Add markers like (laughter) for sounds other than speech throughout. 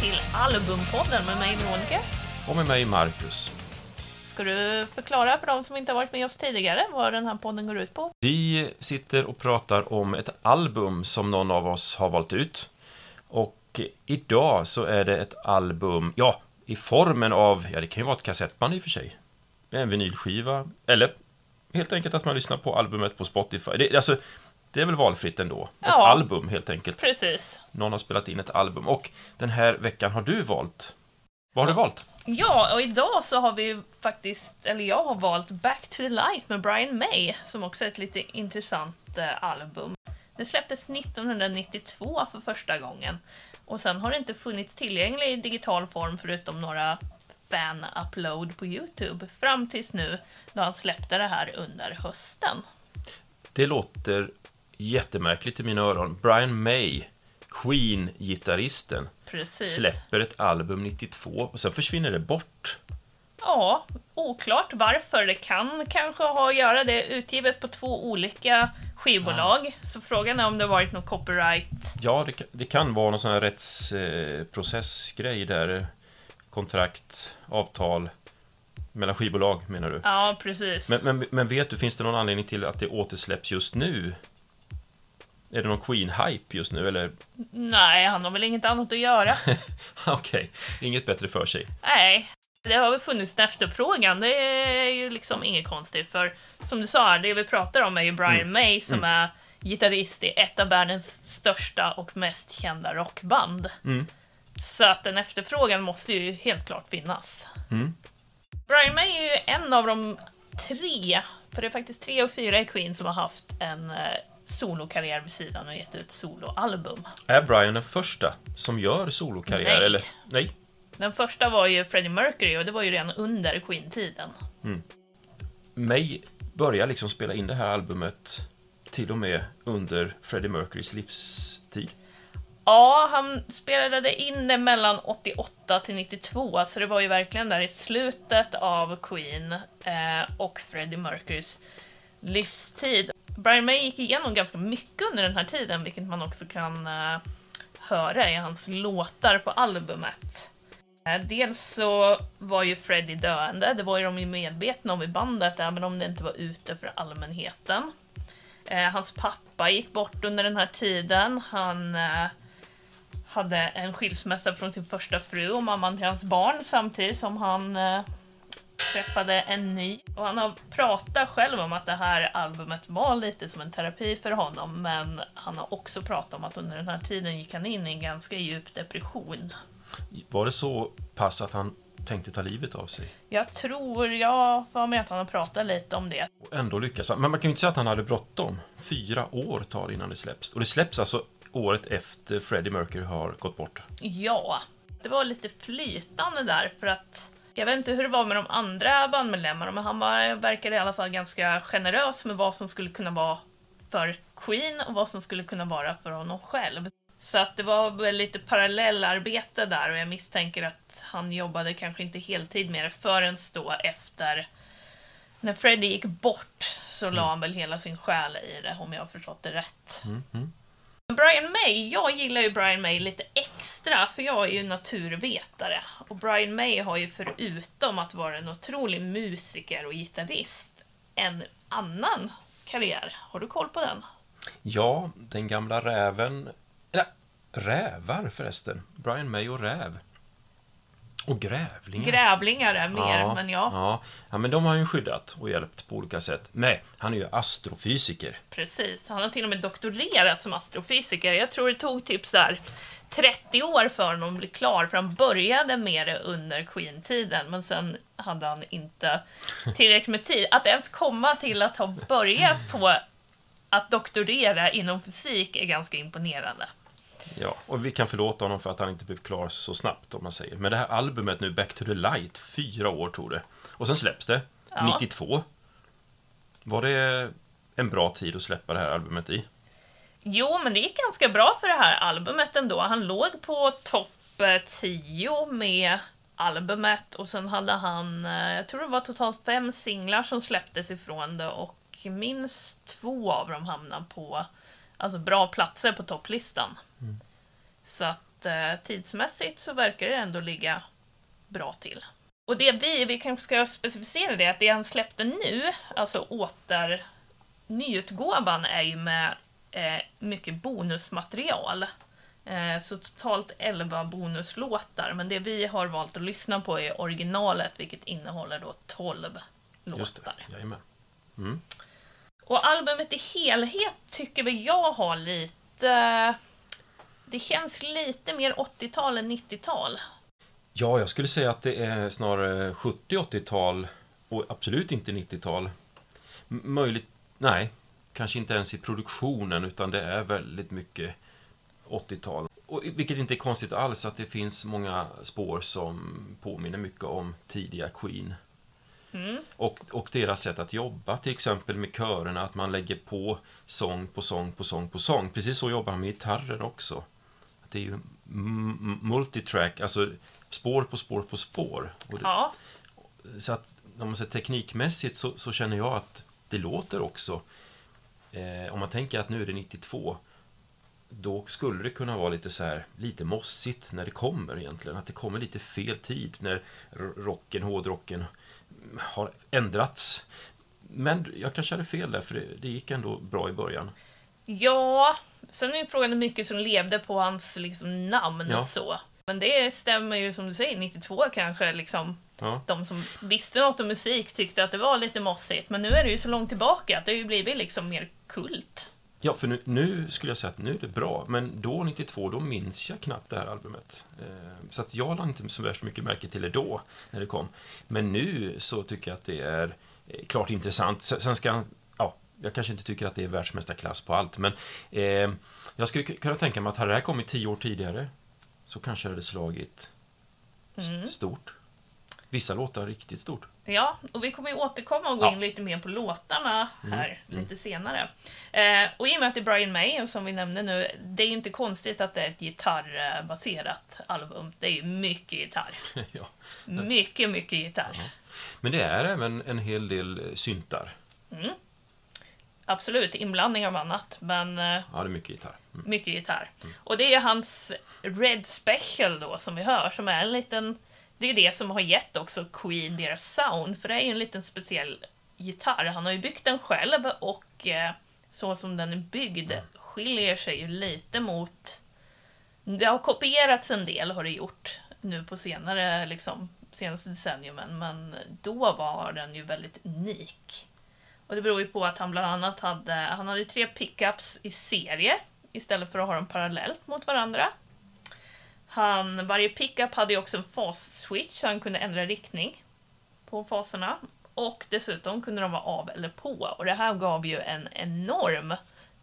till Albumpodden med mig Monica. Och med mig Marcus. Ska du förklara för de som inte har varit med oss tidigare vad den här podden går ut på? Vi sitter och pratar om ett album som någon av oss har valt ut. Och idag så är det ett album, ja, i formen av, ja det kan ju vara ett kassettband i och för sig. En vinylskiva, eller helt enkelt att man lyssnar på albumet på Spotify. Det, alltså, det är väl valfritt ändå. Ett Ja. album helt enkelt. Precis. Någon har spelat in ett album. Och den här veckan har du valt. Vad har du valt? Ja, och idag så har vi faktiskt, eller jag har valt Back to the Light med Brian May, som också är ett lite intressant eh, album. Det släpptes 1992 för första gången. Och sen har det inte funnits tillgänglig i digital form förutom några fan-upload på Youtube fram tills nu då han släppte det här under hösten. Det låter jättemärkligt i mina öron. Brian May, Queen-gitarristen, släpper ett album 92 och sen försvinner det bort. Ja, oklart varför. Det kan kanske ha att göra det utgivet på två olika skivbolag. Så frågan är om det varit någon copyright. Ja, det kan, det kan vara någon sån här rättsprocessgrej där. Kontrakt, avtal mellan skivbolag menar du? Ja, precis. Men, men, men vet du, finns det någon anledning till att det återsläpps just nu? Är det någon Queen-hype just nu eller? Nej, han har väl inget annat att göra. (laughs) Okej, inget bättre för sig. Nej, det har väl funnits en efterfrågan. Det är ju liksom inget konstigt. För som du sa, det vi pratar om är ju Brian Mm. May som är gitarrist i ett av världens största och mest kända rockband. Mm. Så att en efterfrågan måste ju helt klart finnas. Mm. Brian May är ju en av de tre, för det är faktiskt tre och fyra i Queen som har haft en eh, solokarriär vid sidan och gett ut soloalbum. Är Brian den första som gör solokarriär Nej. eller? Nej. Den första var ju Freddie Mercury och det var ju redan under Queen-tiden. May börjar liksom spela in det här albumet till och med under Freddie Mercurys livstid. Ja, han spelade in det mellan 88 till 92, så det var ju verkligen där i slutet av Queen eh, och Freddie Mercurys livstid. Brian May gick igenom ganska mycket under den här tiden, vilket man också kan eh, höra i hans låtar på albumet. Eh, dels så var ju Freddie döende, det var ju de ju medvetna om i bandet, även om det inte var ute för allmänheten. Eh, hans pappa gick bort under den här tiden. Han hade en skilsmässa från sin första fru och mamman till hans barn samtidigt som han träffade en ny. Och han har pratat själv om att det här albumet var lite som en terapi för honom men han har också pratat om att under den här tiden gick han in i en ganska djup depression. Var det så pass att han tänkte ta livet av sig? Jag tror, jag var med att han har pratat lite om det. Och ändå lyckas han. Men man kan ju inte säga att han hade bråttom. Fyra år tar det innan det släpps. Och det släpps alltså året efter Freddie Mercury har gått bort. Ja, det var lite flytande där för att jag vet inte hur det var med de andra bandmedlemmarna men han var, verkade i alla fall ganska generös med vad som skulle kunna vara för Queen och vad som skulle kunna vara för honom själv. Så att det var väl lite parallellarbete där och jag misstänker att han jobbade kanske inte heltid med det förrän då efter när Freddie gick bort så la han väl hela sin själ i det om jag har förstått det rätt. Mm, mm. Brian May, jag gillar ju Brian May lite extra för jag är ju naturvetare. Och Brian May har ju förutom att vara en otrolig musiker och gitarrist en annan karriär. Har du koll på den? Ja, den gamla räven... Eller, rävar förresten. Brian May och räv. Och grävlingar. Grävlingar är mer, men ja, ja. Ja, men de har ju skyddat och hjälpt på olika sätt. Men han är ju astrofysiker. precis. Han har till och med doktorerat som astrofysiker. Jag tror det tog typ så här 30 år för honom att bli klar, för han började med det under Queen-tiden, men sen hade han inte tillräckligt med tid. Att ens komma till att ha börjat på att doktorera inom fysik är ganska imponerande. Ja, och vi kan förlåta honom för att han inte blev klar så snabbt, om man säger. Men det här albumet nu, Back to the Light, fyra år tog det. Och sen släpps det, Ja. 92. Var det en bra tid att släppa det här albumet i? Jo, men det gick ganska bra för det här albumet ändå. Han låg på topp eh, 10 med albumet och sen hade han, eh, jag tror det var totalt fem singlar som släpptes ifrån det och minst två av dem hamnade på alltså bra platser på topplistan. Så att eh, tidsmässigt så verkar det ändå ligga bra till. Och det vi, vi kanske ska specificera det, att det han släppte nu, alltså åter nyutgåvan, är ju med eh, mycket bonusmaterial. Eh, så totalt 11 bonuslåtar, men det vi har valt att lyssna på är originalet, vilket innehåller då 12 Just låtar. Mm. Och albumet i helhet tycker väl jag har lite... Det känns lite mer 80-tal än 90-tal. Ja, jag skulle säga att det är snarare 70-80-tal och absolut inte 90-tal. M- Möjligt, nej, kanske inte ens i produktionen utan det är väldigt mycket 80-tal. Och, vilket inte är konstigt alls att det finns många spår som påminner mycket om tidiga Queen. Mm. Och, och deras sätt att jobba, till exempel med körerna, att man lägger på sång på sång på sång på sång. Precis så jobbar han med gitarrer också. Det är ju multitrack, alltså spår på spår på spår. Det, Ja, Så att, om man säger teknikmässigt så, så känner jag att det låter också. Eh, om man tänker att nu är det 92, då skulle det kunna vara lite så här, lite mossigt när det kommer egentligen. Att det kommer lite fel tid när rocken, hårdrocken har ändrats. Men jag kanske hade fel där, för det, det gick ändå bra i början. Ja. Sen är ju frågan hur mycket som levde på hans liksom, namn Ja. och så. Men det stämmer ju som du säger, 92 kanske liksom Ja, de som visste något om musik tyckte att det var lite mossigt. Men nu är det ju så långt tillbaka att det har ju blivit liksom mer kult. ja för nu, nu skulle jag säga att nu är det bra, men då, 92, då minns jag knappt det här albumet. Eh, så att jag lade inte så värst mycket märke till det då, när det kom. Men nu så tycker jag att det är eh, klart intressant. Sen ska jag kanske inte tycker att det är världsmästarklass på allt, men eh, jag skulle kunna tänka mig att hade det här kommit tio år tidigare så kanske det hade slagit Mm. stort. Vissa låtar riktigt stort. Ja, och vi kommer ju återkomma och gå Ja. in lite mer på låtarna här mm. lite senare. Eh, och i och med att det är Brian May, som vi nämnde nu, det är ju inte konstigt att det är ett gitarrbaserat album. Det är ju mycket gitarr. (laughs) ja. Mycket, mycket gitarr. Men det är även en hel del syntar. Absolut, inblandning av annat, men eh, Ja, det är mycket gitarr. Mm. mycket gitarr. Och det är hans Red Special då, som vi hör, som är en liten... Det är det som har gett också Queen deras sound, för det är ju en liten speciell gitarr. Han har ju byggt den själv och eh, så som den är byggd skiljer sig ju lite mot... Det har kopierats en del, har det gjort, nu på senare, liksom, senaste decenniumen, men då var den ju väldigt unik. Och det beror ju på att han bland annat hade, han hade tre pickups i serie istället för att ha dem parallellt mot varandra. Han, varje pickup hade ju också en fas-switch så han kunde ändra riktning på faserna. Och dessutom kunde de vara av eller på. Och det här gav ju en enorm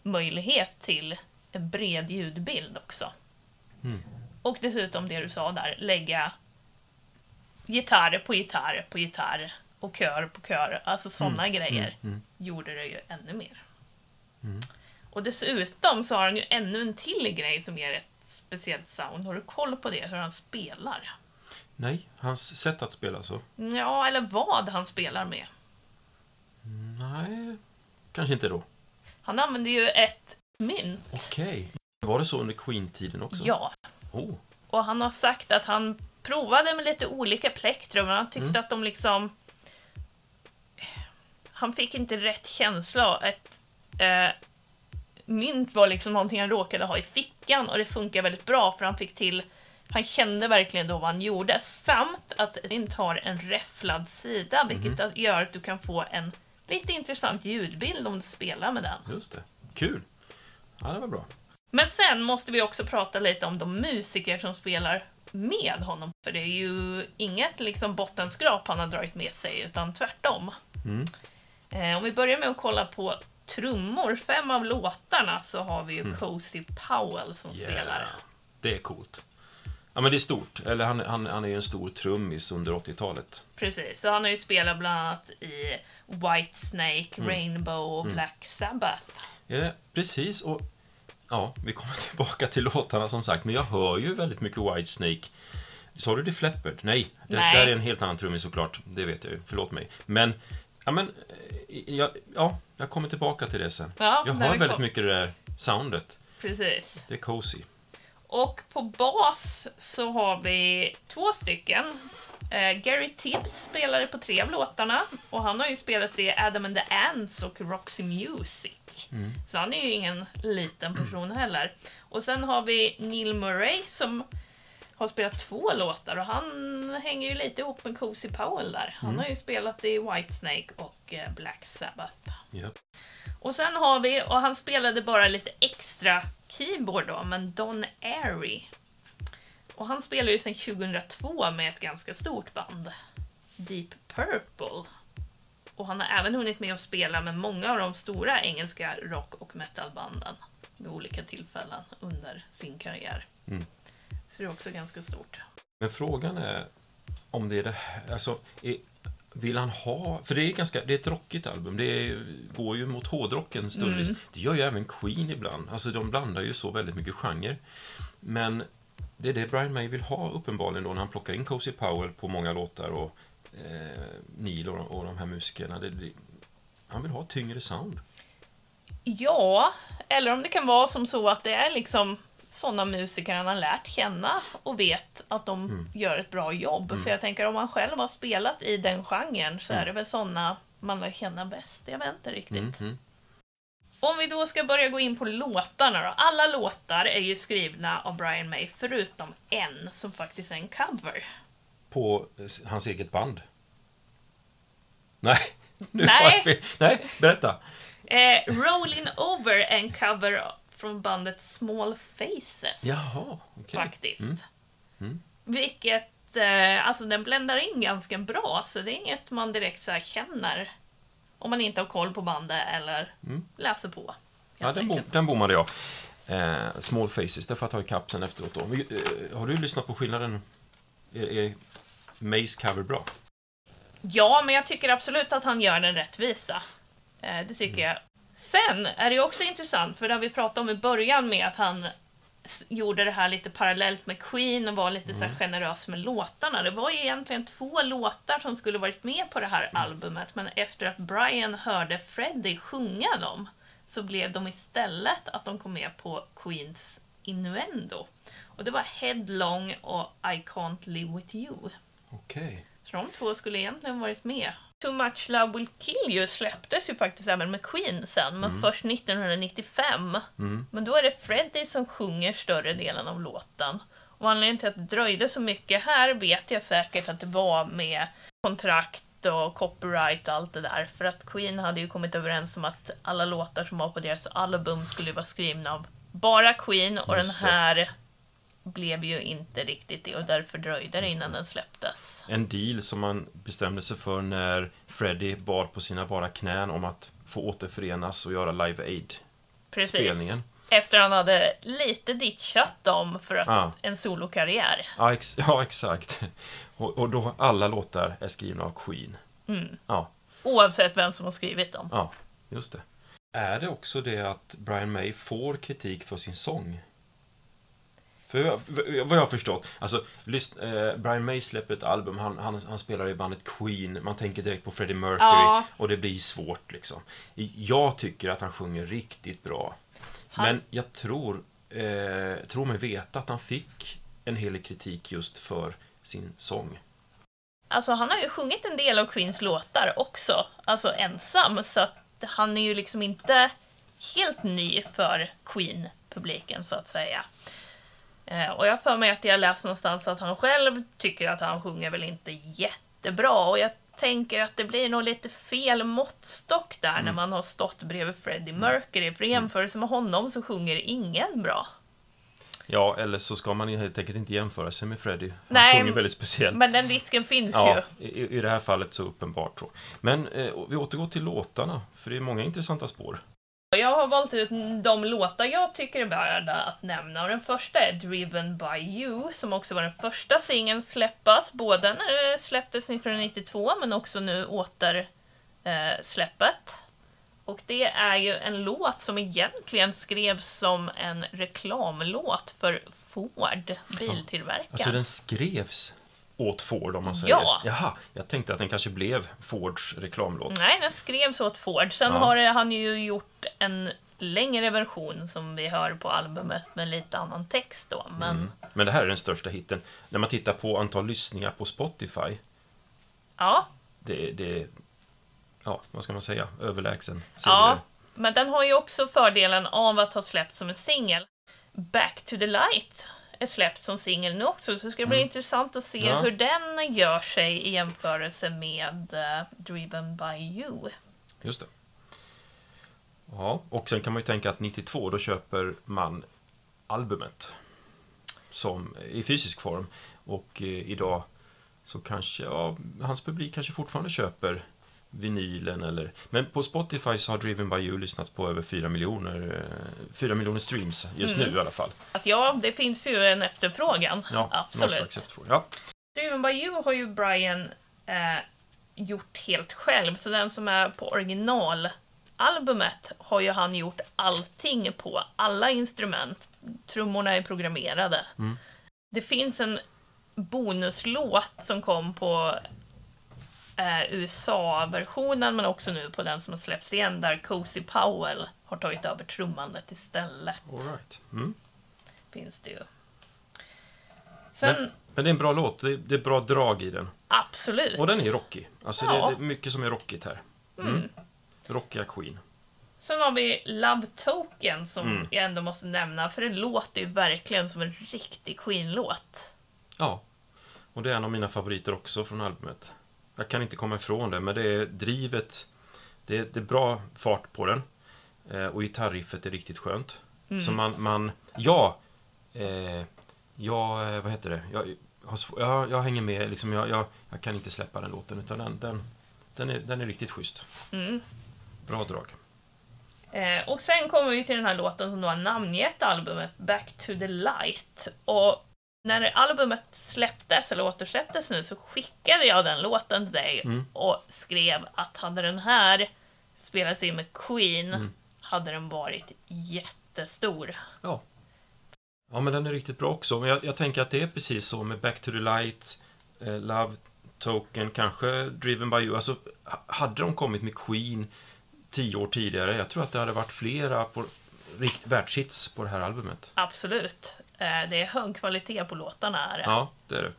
möjlighet till en bred ljudbild också. Mm. Och dessutom det du sa där, lägga gitarr på gitarr på gitarr och kör på kör. Alltså sådana grejer mm. gjorde det ju ännu mer. Mm. Och dessutom så har han ju ännu en till grej som ger ett speciellt sound. Har du koll på det, hur han spelar? Nej, hans sätt att spela så? Ja, eller vad han spelar med. Nej, kanske inte då. Han använder ju ett mynt. Okej. Var det så under Queen-tiden också? Ja. Oh. Och han har sagt att han provade med lite olika plektrum, men han tyckte Mm. att de liksom... Han fick inte rätt känsla. Ett eh, mynt var liksom någonting han råkade ha i fickan och det funkar väldigt bra för han fick till... Han kände verkligen då vad han gjorde. Samt att inte har en räfflad sida, vilket Mhm. gör att du kan få en lite intressant ljudbild om du spelar med den. Just det. Kul. Ja, det var bra. Men sen måste vi också prata lite om de musiker som spelar med honom. För det är ju inget liksom bottenskrap han har dragit med sig, utan tvärtom. Mm. Eh, om vi börjar med att kolla på trummor, fem av låtarna, så har vi ju Mm. Cozy Powell som spelar. Det är coolt. Ja, men det är stort. Eller han, han, han är ju en stor trummis under 80-talet. Precis, så han har ju spelat bland annat i Whitesnake, Mm. Rainbow och Black Sabbath. Ja, precis. Och ja, vi kommer (laughs) tillbaka till låtarna som sagt. Men jag hör ju väldigt mycket Whitesnake. Sa du Def Leppard? Nej, det Nej. där är en helt annan trummis såklart. Det vet jag ju. Förlåt mig. Men, ja, men eh, jag, ja, jag kommer tillbaka till det sen. Ja, Jag hör väldigt kom- mycket det där soundet. Precis. Det är cozy. Och på bas så har vi två stycken. Eh, Gary Tibbs spelade på tre av låtarna och han har ju spelat i Adam and the Ants och Roxy Music. Så han är ju ingen liten person heller. Och sen har vi Neil Murray som har spelat två låtar och han hänger ju lite ihop med Cozy Powell där. Han har ju spelat i Whitesnake och eh, Black Sabbath. Ja. Och sen har vi, och han spelade bara lite extra keyboard då, men Don Airy. Och han spelar ju sedan 2002 med ett ganska stort band, Deep Purple. Och han har även hunnit med att spela med många av de stora engelska rock och metalbanden vid olika tillfällen under sin karriär. Mm. Så det är också ganska stort. Men frågan är om det är det här, alltså, är, vill han ha, för det är ganska, det är ett rockigt album, det är, går ju mot hårdrocken stundvis. Det gör ju även Queen ibland, alltså de blandar ju så väldigt mycket genre. Men det är det Brian May vill ha uppenbarligen då när han plockar in Cozy Powell på många låtar och eh, Neil och, och de här musikerna. Det, det, han vill ha tyngre sound. Ja, eller om det kan vara som så att det är liksom sådana musiker han har lärt känna och vet att de Mm. gör ett bra jobb. För jag tänker om man själv har spelat i den genren så är det väl sådana man lär känna bäst. Jag vet inte riktigt. Mm, mm. Om vi då ska börja gå in på låtarna då. Alla låtar är ju skrivna av Brian May förutom en som faktiskt är en cover. På eh, hans eget band. Nej, (laughs) nu Nej. har jag fel. Nej, berätta. Eh, Rollin' Over är en cover från bandet Small Faces. Jaha, okej. faktiskt. Mm. Mm. Vilket, eh, alltså den bländar in ganska bra, så det är inget man direkt så här känner om man inte har koll på bandet eller Mm. läser på. Ja, den, enkelt. den bommade jag. Eh, small Faces, det får jag ta ikapp sen efteråt då. Eh, har du lyssnat på skillnaden? Är, är Mays cover bra? Ja, men jag tycker absolut att han gör den rättvisa. Eh, det tycker Mm. jag. Sen är det också intressant, för det har vi pratat om i början med att han gjorde det här lite parallellt med Queen och var lite så Mm. här generös med låtarna. Det var ju egentligen två låtar som skulle varit med på det här Mm. albumet, men efter att Brian hörde Freddie sjunga dem så blev de istället att de kom med på Queens Innuendo. Och det var Headlong och I Can't Live With You. Okej. Så de två skulle egentligen varit med. Too Much Love Will Kill You släpptes ju faktiskt även med Queen sen, men först 1995. Mm. Men då är det Freddie som sjunger större delen av låten. Och anledningen till att det dröjde så mycket här vet jag säkert att det var med kontrakt och copyright och allt det där. För att Queen hade ju kommit överens om att alla låtar som var på deras album skulle vara skrivna av bara Queen och Just den här blev ju inte riktigt det och därför dröjde det innan den släpptes. En deal som man bestämde sig för när Freddie bar på sina bara knän om att få återförenas och göra Live Aid-spelningen. Efter han hade lite ditchat dem för att Ja. en solokarriär. Ja, ex ja, exakt. (laughs) Och, och då alla låtar är skrivna av Queen. Mm. Ja, Oavsett vem som har skrivit dem. ja, just det. Är det också det att Brian May får kritik för sin sång? För vad jag har förstått, alltså, eh, Brian May släpper ett album, han, han, han spelar i bandet Queen, man tänker direkt på Freddie Mercury Ja. och det blir svårt liksom. Jag tycker att han sjunger riktigt bra. Han- Men jag tror, eh, tror mig veta att han fick en hel del kritik just för sin sång. Alltså han har ju sjungit en del av Queens låtar också, alltså ensam, så att han är ju liksom inte helt ny för Queen-publiken så att säga. Eh, och jag för mig att jag läst någonstans att han själv tycker att han sjunger väl inte jättebra och jag tänker att det blir nog lite fel måttstock där när man har stått bredvid Freddie Mercury, för i jämförelse med honom så sjunger ingen bra. Ja, eller så ska man helt enkelt inte jämföra sig med Freddie. Han Nej, sjunger väldigt speciellt. Men den risken finns Ja, ju. i, i det här fallet så uppenbart så. Men eh, vi återgår till låtarna, för det är många intressanta spår. Jag har valt ut de låtar jag tycker är värda att nämna och den första är Driven by You som också var den första singeln släppas, både när det släpptes 1992 men också nu åter eh, släppet. Och det är ju en låt som egentligen skrevs som en reklamlåt för Ford, biltillverkaren. Alltså den skrevs åt Ford om man säger. Ja. Jaha, jag tänkte att den kanske blev Fords reklamlåt. Nej, den skrevs åt Ford. Sen Ja. har han ju gjort en längre version som vi hör på albumet med lite annan text då. Men Mm. Men det här är den största hitten. När man tittar på antal lyssningar på Spotify, ja, det, det ja, vad ska man säga, överlägsen ja. Men den har ju också fördelen av att ha släppts som en singel. Back to the light är släppt som singel nu också, så det ska bli intressant att se Mm. Ja. hur den gör sig i jämförelse med eh, Driven by You. Just det. Ja, och sen kan man ju tänka att 92, då köper man albumet som, i fysisk form. Och eh, idag så kanske, ja, hans publik kanske fortfarande köper vinylen eller... Men på Spotify så har Driven by You lyssnats på över 4 miljoner, eh, 4 miljoner streams just nu i alla fall. Att ja, det finns ju en efterfrågan. Ja, Absolut. efterfrågan. Ja, Driven by You har ju Brian eh, gjort helt själv, så den som är på originalalbumet har ju han gjort allting på, alla instrument. Trummorna är programmerade. Mm. Det finns en bonuslåt som kom på eh, USA-versionen, men också nu på den som har släppts igen, där Cozy Powell har tagit över trummandet istället. all right. Mm. Finns det ju. Sen, Men, men det är en bra låt, det är, det är bra drag i den. absolut. Och den är rockig. Alltså Ja. det, det är mycket som är rockigt här. Mm. Rockiga Queen. Sen har vi Love Token som Mm. jag ändå måste nämna, för det låter ju verkligen som en riktig Queen-låt. Ja, och det är en av mina favoriter också från albumet. Jag kan inte komma ifrån det, men det är drivet, det är, det är bra fart på den. Eh, och gitarriffet är riktigt skönt. Så man, man ja, eh, jag, eh, vad heter det, jag, jag, jag hänger med, liksom, jag, jag, jag kan inte släppa den låten, utan den, den, den, är, den är riktigt schysst. Mm. Bra drag. Eh, och sen kommer vi till den här låten som då har namngett albumet, Back to the Light. Och när albumet släpptes, eller återsläpptes nu, så skickade jag den låten till dig Mm. och skrev att hade den här spelats in med Queen Mm. hade den varit jättestor. Ja. Ja, men den är riktigt bra också. Men jag, jag tänker att det är precis så med Back to the Light, eh, Love Token, kanske Driven by You. Alltså, ha- hade de kommit med Queen tio år tidigare, jag tror att det hade varit flera på, rikt, världshits på det här albumet. Absolut. Eh, det är hög kvalitet på låtarna. Är det. Ja, det är det.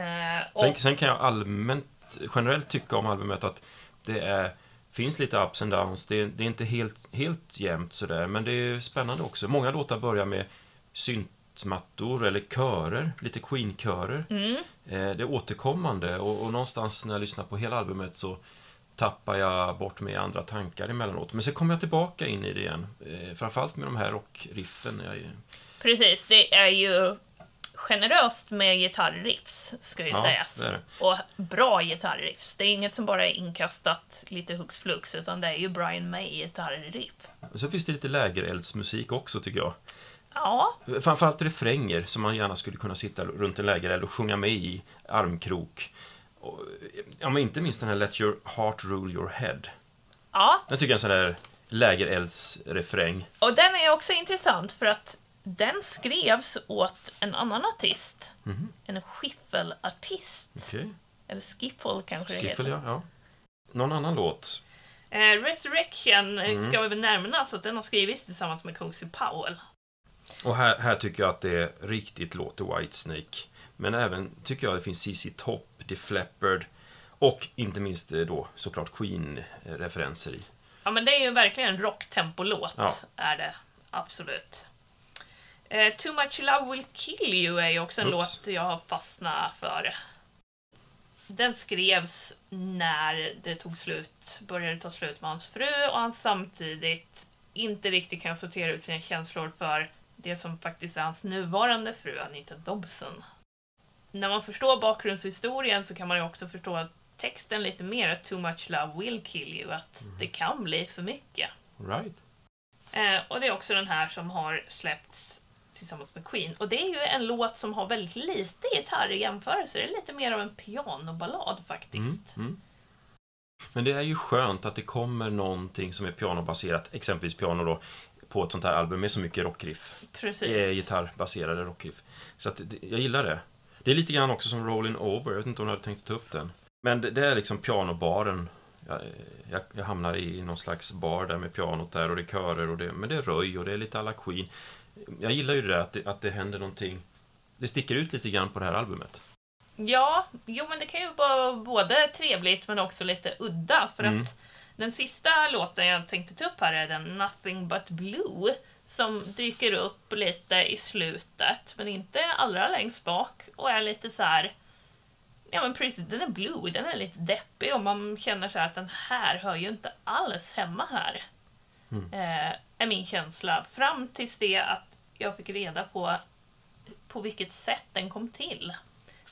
Eh, Sen, sen kan jag allmänt, generellt tycka om albumet att det är, finns lite ups and downs. Det, är- det är inte helt, helt jämnt sådär, men det är spännande också. Många låtar börjar med syntmattor eller körer, lite Queen-körer. mm, Eh, det är återkommande och, och någonstans när jag lyssnar på hela albumet så tappar jag bort mig i andra tankar emellanåt. Men sen kommer jag tillbaka in i det igen. Eh, framförallt med de här rockriffen. Jag, precis, det är ju generöst med gitarriffs, ska ju Ja, sägas. det är det. Och bra gitarriffs. Det är inget som bara är inkastat lite hux flux, utan det är ju Brian May-gitarriff. och sen finns det lite lägereldsmusik också tycker jag. Ja, Framförallt refränger som man gärna skulle kunna sitta runt en lägereld och sjunga med i armkrok. Och, ja, men inte minst den här Let your heart rule your head. ja, Jag tycker en sån där lägereldsrefräng. och den är också intressant för att den skrevs åt en annan artist. Mhm. En skiffelartist. Okej. Eller skiffle kanske det Skiffle, heter. ja, ja. Någon annan låt? Eh, Resurrection eh, Mm. ska vi väl nämna, så att den har skrivits tillsammans med Cozy Powell. Och här, här tycker jag att det riktigt låter Whitesnake. Men även tycker jag det finns CC Top, Def Leppard och inte minst eh, då såklart Queen-referenser i. Ja, men det är ju verkligen en rocktempolåt, Ja. är det. Absolut. Eh, Too Much Love Will Kill You är ju också en Oops. låt jag har fastnat för. Den skrevs när det tog slut, började ta slut med hans fru och han samtidigt inte riktigt kan sortera ut sina känslor för det som faktiskt är hans nuvarande fru, Anita Dobson. När man förstår bakgrundshistorien så kan man ju också förstå texten lite mer, att too much love will kill you, att det kan bli för mycket. Right. Eh, och det är också den här som har släppts tillsammans med Queen. Och det är ju en låt som har väldigt lite gitarr i jämförelse. Det är lite mer av en pianoballad faktiskt. Mm, mm. Men det är ju skönt att det kommer någonting som är pianobaserat, exempelvis piano då, på ett sånt här album med så mycket rockriff. Precis. Eh, gitarrbaserade rockriff. Så att jag gillar det. Det är lite grann också som Rolling Over, jag vet inte om du hade tänkt ta upp den. Men det, det är liksom pianobaren jag, jag, jag hamnar i någon slags bar där med pianot där och det är körer och det, men det är röj och det är lite alla Queen. Jag gillar ju det där att det, att det händer någonting. Det sticker ut lite grann på det här albumet. Ja, jo men det kan ju vara både trevligt men också lite udda för Mm. att den sista låten jag tänkte ta upp här är den Nothing But Blue som dyker upp lite i slutet men inte allra längst bak och är lite så här. Ja men precis, den är blue, den är lite deppig och man känner så här att den här hör ju inte alls hemma här. Eh, är min känsla. Fram tills det att jag fick reda på på vilket sätt den kom till.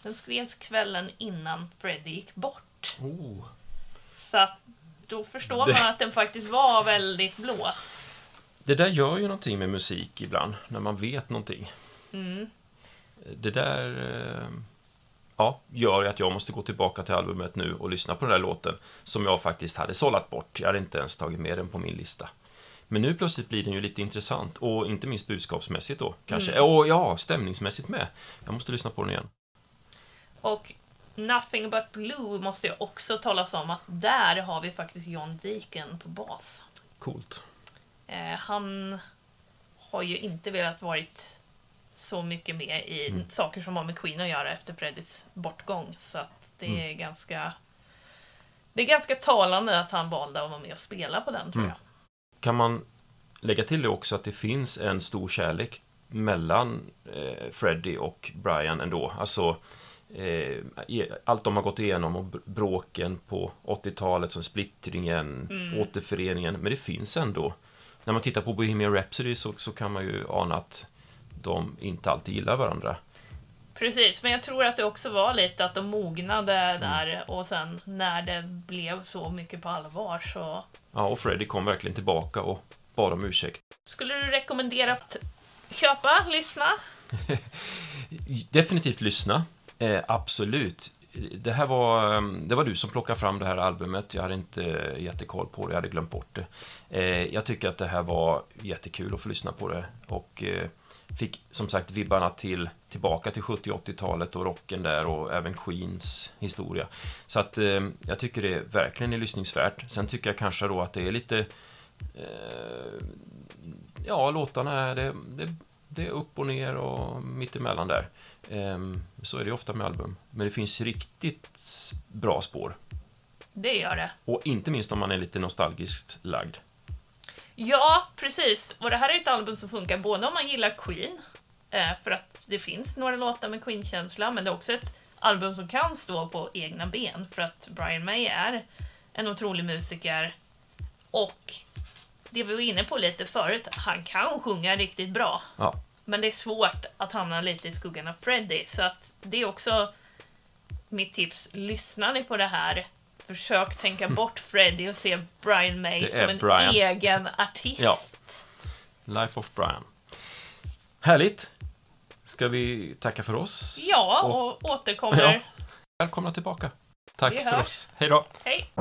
Den skrevs kvällen innan Freddie gick bort. Oh. Så att då förstår Det- man att den faktiskt var väldigt blå. Det där gör ju någonting med musik ibland, när man vet någonting. Mm. Det där eh, ja, gör att jag måste gå tillbaka till albumet nu och lyssna på den där låten som jag faktiskt hade sållat bort. Jag hade inte ens tagit med den på min lista. Men nu plötsligt blir den ju lite intressant och inte minst budskapsmässigt då kanske. Och ja, stämningsmässigt med. Jag måste lyssna på den igen. Och Nothing But Blue måste jag också talas om att där har vi faktiskt John Deacon på bas. Coolt. Eh, han har ju inte velat varit så mycket med i Mm. saker som har med Queen att göra efter Freddys bortgång. Så att det Mm. är ganska det är ganska talande att han valde att vara med och spela på den, tror Mm. jag. Kan man lägga till det också att det finns en stor kärlek mellan eh, Freddie och Brian ändå. Alltså, eh, i- allt de har gått igenom och br- bråken på 80-talet som splittringen, Mm. återföreningen. Men det finns ändå. När man tittar på Bohemian Rhapsody så, så kan man ju ana att de inte alltid gillar varandra. Precis, men jag tror att det också var lite att de mognade där och sen när det blev så mycket på allvar så... Ja, och Freddie kom verkligen tillbaka och bad om ursäkt. Skulle du rekommendera att köpa, lyssna? (laughs) Definitivt lyssna. Eh, absolut. Det här var, eh, det var du som plockade fram det här albumet. Jag hade inte eh, jättekoll på det, jag hade glömt bort det. Eh, jag tycker att det här var jättekul att få lyssna på det. Och eh, fick som sagt vibbarna till, tillbaka till 70-80-talet och rocken där och även Queens historia. Så att eh, jag tycker det verkligen är lyssningsvärt. Sen tycker jag kanske då att det är lite eh, Ja, låtarna är det, det, det är upp och ner och mittemellan där. Ehm, så är det ofta med album. Men det finns riktigt bra spår. Det gör det. Och inte minst om man är lite nostalgiskt lagd. Ja, precis. Och det här är ett album som funkar både om man gillar Queen, eh, för att det finns några låtar med Queen-känsla, men det är också ett album som kan stå på egna ben, för att Brian May är en otrolig musiker. Och det vi var inne på lite förut, han kan sjunga riktigt bra. Ja, Men det är svårt att hamna lite i skuggan av Freddie, så att det är också mitt tips. Lyssnar ni på det här, försök tänka bort Freddie och se Brian May Det som en Brian. egen artist. Ja. Life of Brian. Härligt! Ska vi tacka för oss? Ja, Och och återkommer. Ja. välkomna tillbaka. Tack Vi för hörs. oss. Hej då! Hej!